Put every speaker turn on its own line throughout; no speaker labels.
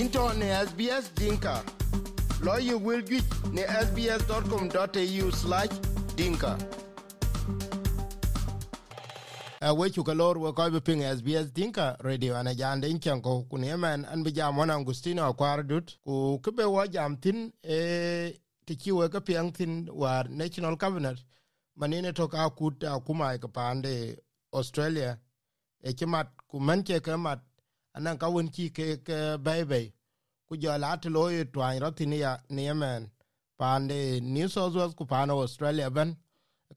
into ne SBS Dinka. Lawyer will get ne sbs.com.au slash dinka. A wechu kalor we koi ping SBS Dinka radio ana jande inchanko kuni eman an bijam wana Agustino akwar dut ku kube wa jam tin e tikiwe ka piang tin war National Cabinet manine toka kut akuma ka pande Australia e chimat ku anan ka wen ki ke ke bay ku jo la to lo yi twan ro tin ya ni yemen pande new south wales ku pano australia ben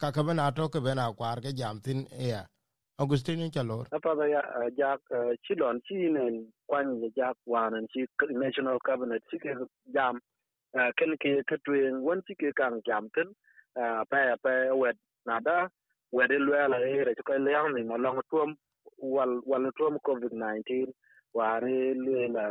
ka ka ben ato ke ben akwar ke jam tin ya augustine chalor
apa da ya jak chilon chi nen kwan ya jak wanan chi national cabinet, chi ke jam ken ke ke twen won chi ke kan jam tin pa pa wet nada. Wet lwe la ere ko le yang ni no long tuom wal wal tuom covid 19 ware lwe la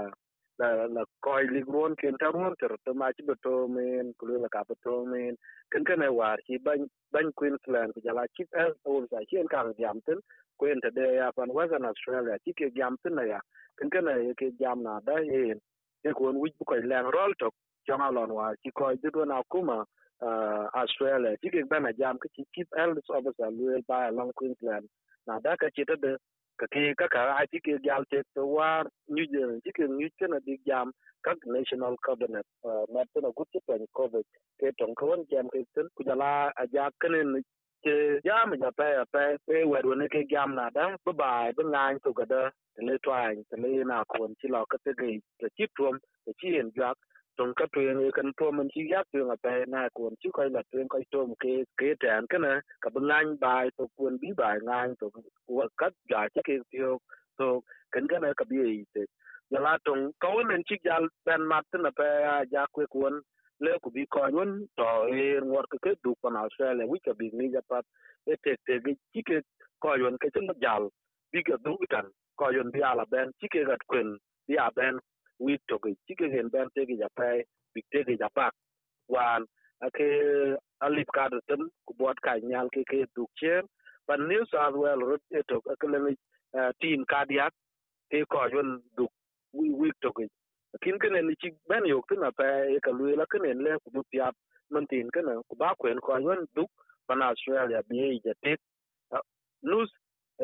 la la koy ligron ken taron ter to ma ci beto men ko la ka beto men ken ken war ci ban ban queensland ko jala ci el o sa ci en kan jamten ko en de ya pan western australia ci ke jamten ya. Ken ken ke jam na da e e ko on wuj bu koy len rol to jama lon war ci koy du na kuma australia. Ci ke bana jam ke ci chief elders officer lwe ba long queensland. Na da ka ci de ka kaka ka ka a to war new zealand ti ke di jam kak national cabinet ma to na gut pe covid. Ke tong ko jam ke tin ku jala a ke jam ja pe pa pe wer won ke jam na da ba ba ba ngan to gada da le twan na kon ti lo ka te ge te chi tuom te chi en jak tong ka tuen e kan to man chi ya tuen a pe na kon chi ko la tuen ko to ke ke tan kana ka ban bai to kun bi bai ngan to wa ka ja chi ke tio to kan kana ka bi e te ya la tong ko men chi jal ben mat na pe ja kwe kun le ku bi ko yun to e ngor ke du pa na australia wi ka bi ni ja pat e te te ge chi ke ko yun ke chen jal bi ga du tan ko yun bi ala ben chi ke gat kwen bi a ben wit to ge chi ke gen ben te ge ja pe bi te ge ja wan ake alip ka tem, ku ka nyal ke ke du chen. Pan new south well rot e to tin ka ke ko yun du wi wit kin ke ne chi ben yo tin pe e ka lu la ke le, ku piap man tin ke ku ba kwen ko yun du pan australia bi e ja nus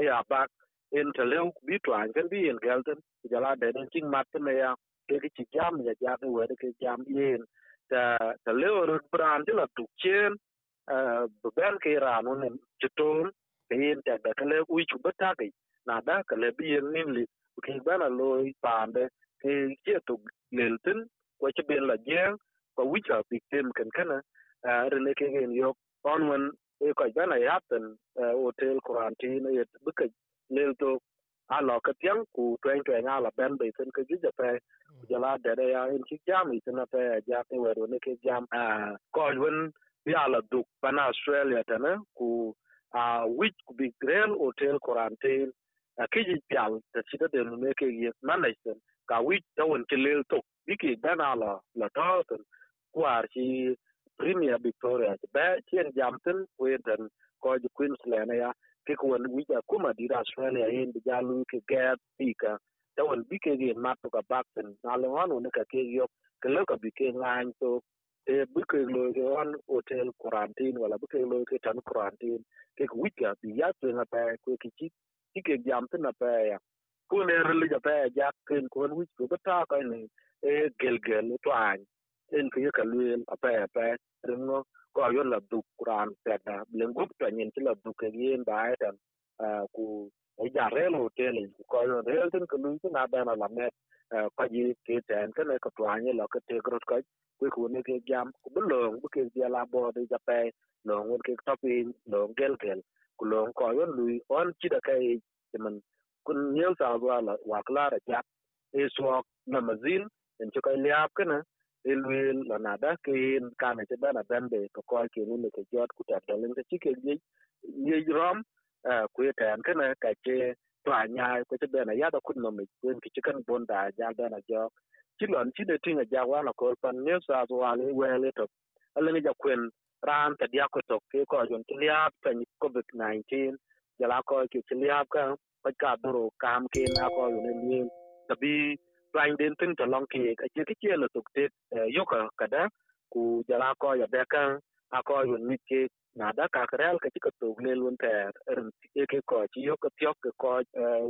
e ya bak, en te bi twan kan bi en galten jala de den king mat ne ya ke ke chỉ jam ya ja ke we ke jam yen ta ta lew ro bran ti la tu chen bu ben ke ra no ne chiton ke yen ta da ke le u chu bata ke na da ke le bi en nim li ke ba na loy pande ke che tu lelten ko che ben la jeng ko wi cha bi tem kan kana re ne ke gen yo on wen e ko ba na yaten hotel quarantine e bu ke lel to a lo ka tiang ku twen twen a la ben be sen ke ju ja pe ja la de de ya en chi jam i sen pe ja ke we ro ne ke jam a ko wen bi ala du pan australia ta ne ku a which ku bi grel hotel quarantine a ke ji pial ta chi de ne ke ye manage ka which ta won ke lel to bi ke ben ala la ta ten ku ar chi premier victoria ba chen jam ten ku den ko ji queensland ya ke ko won wi ja kuma di australia yin bi jalu ke ga pika ta won bi ke gen mat ka bakten na le wan ne ka ke yo ke lo ka bi ke ngan to e bi ke lo ke on hotel quarantine wala bi ke lo ke tan quarantine. Ke ko wi ka bi ya to na pa ko ke chi ke jam te na ya. Ko ne re ja pa ja ken wi ko ta ka e gel gel en ke ka lu a pa pa rengo ko yon la du kuran peda blen gup to nyin ti la du ke yin ba ta ku e ja re lo te le ko yon re tin ko lu na ba na la me ko ji ke ten cái này ko to an là ke te grot ko ku ku ne ke jam ku bu lo bu ke dia la bo de ja pe lo ngun ke to pin lo gel gel ku lo ko yon lu on chi da kai man kun nyel sa wa la wa kla ra ja e so na mazin en cho kai liap ke na ilwil la nada kin kana che bana bembe ko ko ke ni ke jot ku ta dalen ke chike ye ye rom ku ye tan kana ka che to anya ko che bana ya da kun no mi kun ki chikan ja da na jo jo chilon chi de tinga ja wa na ko pan ne sa zo wa le we le to ale ni ja kwen ran ta dia ko to ke ko jon ti ya ta ni covid 19 ja la ko ke ti ya ka pa ka duro kam ke na ko ne ni tabi twain din tin to long ki ka che ke lo tuk te yo ka ka da ku jala ko ya da kan a ko yun mit ke na da ka ka real ka ka tuk le lun ter rin ke ke ko chi yo ka tyok ka ko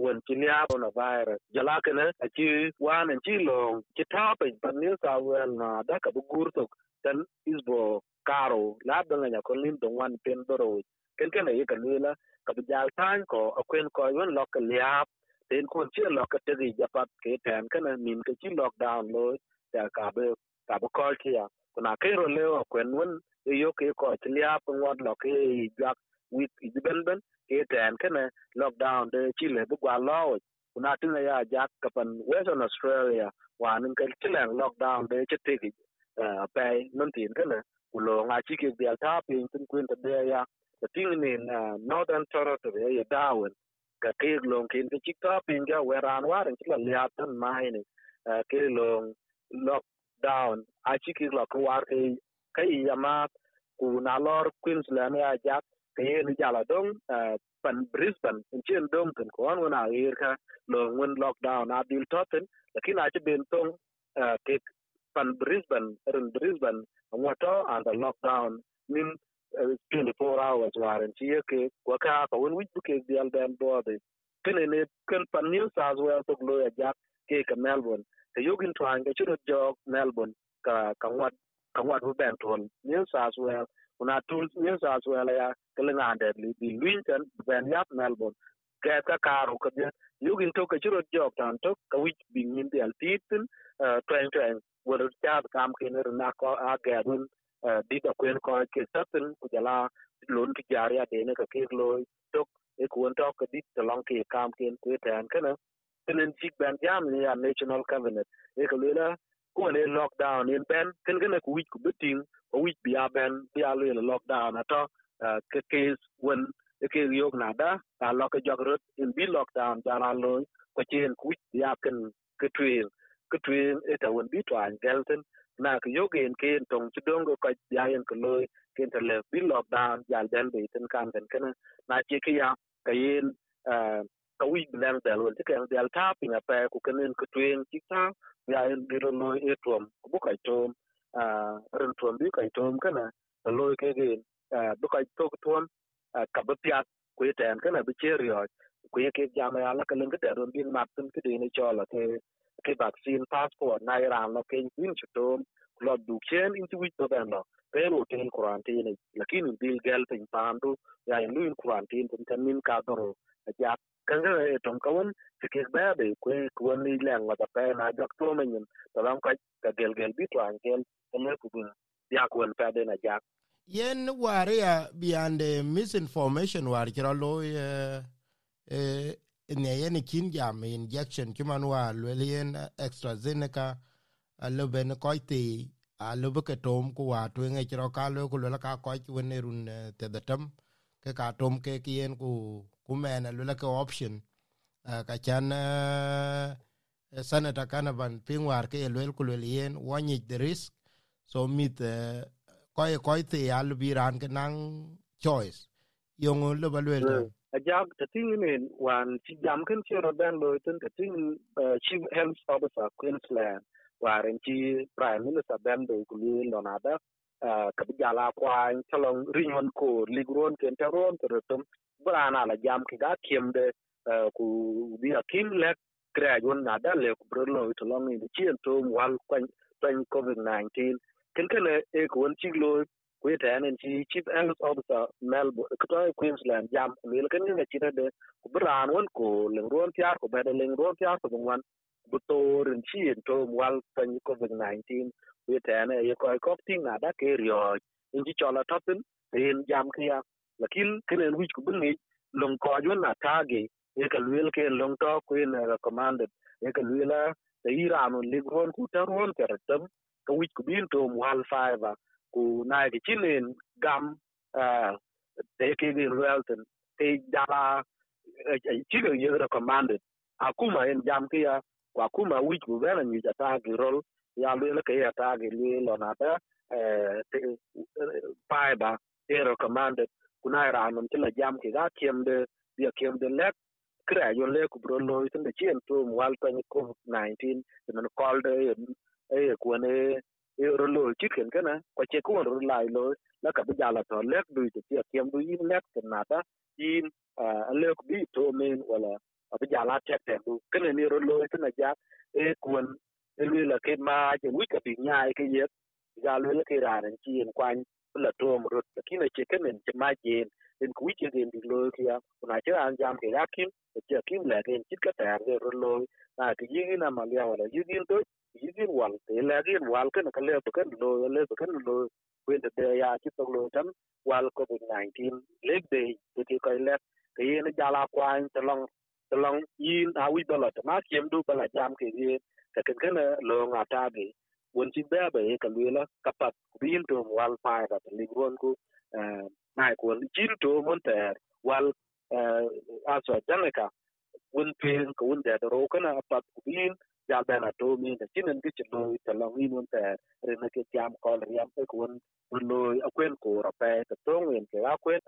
wen chi lia na virus jala ka na a chi wa na chi lo chi ta pe pa ni sa wel na da ka bu gur tuk tan isbo karo la da nya ko lin dong wan pen do ro ken ken ye ka ni la ka bu jal tan ko a kwen ko yon lo ka liap den kun chi lo ka te ja pat ke tan ka min ke chi lockdown lo ya ka be ka bu ko kia, kuna ke ro le kwen won e yo ke ko chi lia pu ngot lo ke jak wit i ben ben ke tan lockdown de chi le bu kwa lo kuna tin ya jak ka pan western australia wa nin ka chi lang lockdown de chi te ki pe nun tin ka ku lo nga chi ke dia ta pin tin kuin ta de ya the thing northern territory ya darwin ka kek long kin ke chik ta pin ga weran war in chila liat tan mai ni eh, ke long lock down, a chik ki lock war ke kai ya ma, ku na lor queensland ya ja ke ye ni jala dong eh, pan brisbane in chen dong tan ko an na ir ka long when lockdown a dil toten lakin a chi ben tong eh, ke pan brisbane, ren brisbane ngoto and the lockdown min 24 hours waren ci yeke kwa ka ka won wich buke dial ben bode kene ne ken new south wales to lo ya jak ke melbourne. Te yogin twan ke churo jog melbourne ka ka wat ka wat new south wales una tul new south wales ya kele ngande li bi winton ben yap melbourne ke ka karo ka de yogin to ka churo jog tan to ka wich bi ngin titin uh, twen twen wor cha kam kene na ko a gadun di da kwen ko ke satin ku jala lon ki jari ya dene ka ke lo tok e ku on tok dit da long ke kam ken ku tan kana tenen chik ban jam ni a national cabinet. E ko le ku ne lockdown in ben ken gane ku wich ku biting o wich bi ya ben bi ya le lockdown ato ke ke wen e ke yok na da ta lo ke jog in bi lockdown jara lo ko chen ku wich ya ken ke twin ke twin e ta wen bi twan gelten na ke yogen ken tong chidong ko ka yayen ko loy ken te le bi lockdown jal den be ten kan den kana na che ke ya ka yen ka wi blen del won ke del ta pinga pe ku kenen ko twen chi ta yayen bi ro loy e tom ku bu ka tom ren tom bi ka tom kana loy ke gen bu ka to tom ka bu pya ku ten kana bi che ryo ku ye ke jama ya la ka len ke de ron bin mat tin ke de ni chola ke ke vaccine passport na iran lo ke in chutom lo du chen in tuwi to ben lo pero ten quarantine lakini bil gel tin pandu ya in lu in quarantine tin kan min ka doro ja kan ga e tom kawon ke ke ba be ku ku ni leng wa ta na jak to men to lam ka ka gel gel bi to an gel ne ku bin ya ku en pa de na jak
yen ya biande misinformation war kira lo e ne yen kin jam injection kiman wa lwelien extrazeneca alo ben koiti alo ke tom ku wa to nge ro ka lo ku ka ko ki ne run te da tam ke ka tom ke kien ku ku men la ka option. Ka chan senator kanavan pinwar ke lwel ku lwelien wani the risk. So mit ko ko ti al biran ke nang choice. Yong lo ba lwel
a jab ta tingin wan ci jam ken ci ro ben lo tin ta ting uh, chief health officer, queensland waren ci prime minister ben do ku li lonada uh, ka bi jala kwa talong rinyon ko ligron ken taron tertum brana la jam ki ga kimde uh, ku bi akim lek graduate na da le ku bro lo to long ni ci to wal kwa kwan covid 19 ken ken e, e ko won ci lo kwe ta yanin ci chief health officer melbourne ko queensland jam ko le kan ne ci de ko bran won ko le ron tiar ko beda le ron tiar ko ngwan bu to rin ci en to wal tan covid 19 kwe ta ye ko ko ting na da ke ryo in ci chola topin en jam kia lakin kenen wich ko bungi long ko jun na tage ye ka luel ke long to ko in recommended ye ka luela da iran le ron ku taron ter tam ka wich ko bin to wal fiber ku nai di chilin gam te ke ge welton te dala chino ye recommended. Akuma en jam ke ya kwa kuma wich bu bena ni jata gi rol, ya le ke ya ta gi ni lo na ta te fiber e recommended. Kuna ra non tila jam ke ga kiem de, ya kiem de lek kra yo le ku bro lo tin de chien to wal to ni covid 19 tin kol de e, e ku ne rồi lùi chít khiến cái này. Quay chế cũng rồi lại rồi là cả bây giờ là thở lép đuôi thì tiệt kiếm đuôi im lép cái nào đó im lép bị thô men hoặc là à, bây giờ là chẹt chẹt đuôi cái này rồi lùi cái này giá ê quần ê lùi là cái ma chỉ mũi cả bị nhai cái gì giờ lùi là cái rà này chiên em quanh. Là thô một rồi cái này chỉ cái mình chỉ mai chiên, nên cuối chỉ tiền bị lùi kia hôm nay chứ anh giam cái gác kim chỉ kiếm lẹ cái chít cái tẹt rồi lùi. À cái gì cái nào mà liều là gì cái yigin wal te lagin wal kan ka le kan lo le kan lo kwen de ya chi to lo tan wal covid 19 leg de te ti ko le ke ye na jala kwan te long te long yin a wi bala ta ma kiem du bala jam ke ye ka ken kan lo nga ta ge won chi ba ba ka lu la ka pat bin to wal pa ka te li gron ku na ko chin to mon te wal aso janeka won pe ko won da ro kana pat bin jal bena to mi da chinen gi chlo ta long ni nun ta re na ke jam ko re yam ko won won lo akwen ko ra pe ta to ngin ke akwen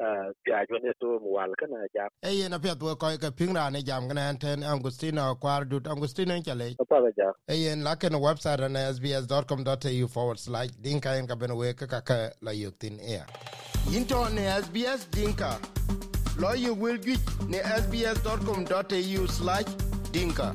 ja jo ne to wal kana ja
e ye na pet ko ka pingra ne jam kana ten angustino kwar dut angustino chale
pa ja
e ye la ken website na sbs.com.au forward slash dinka en ka ben we ka ka la yuktin air into ne sbs dinka lo yu will ne sbs.com.au slash dinka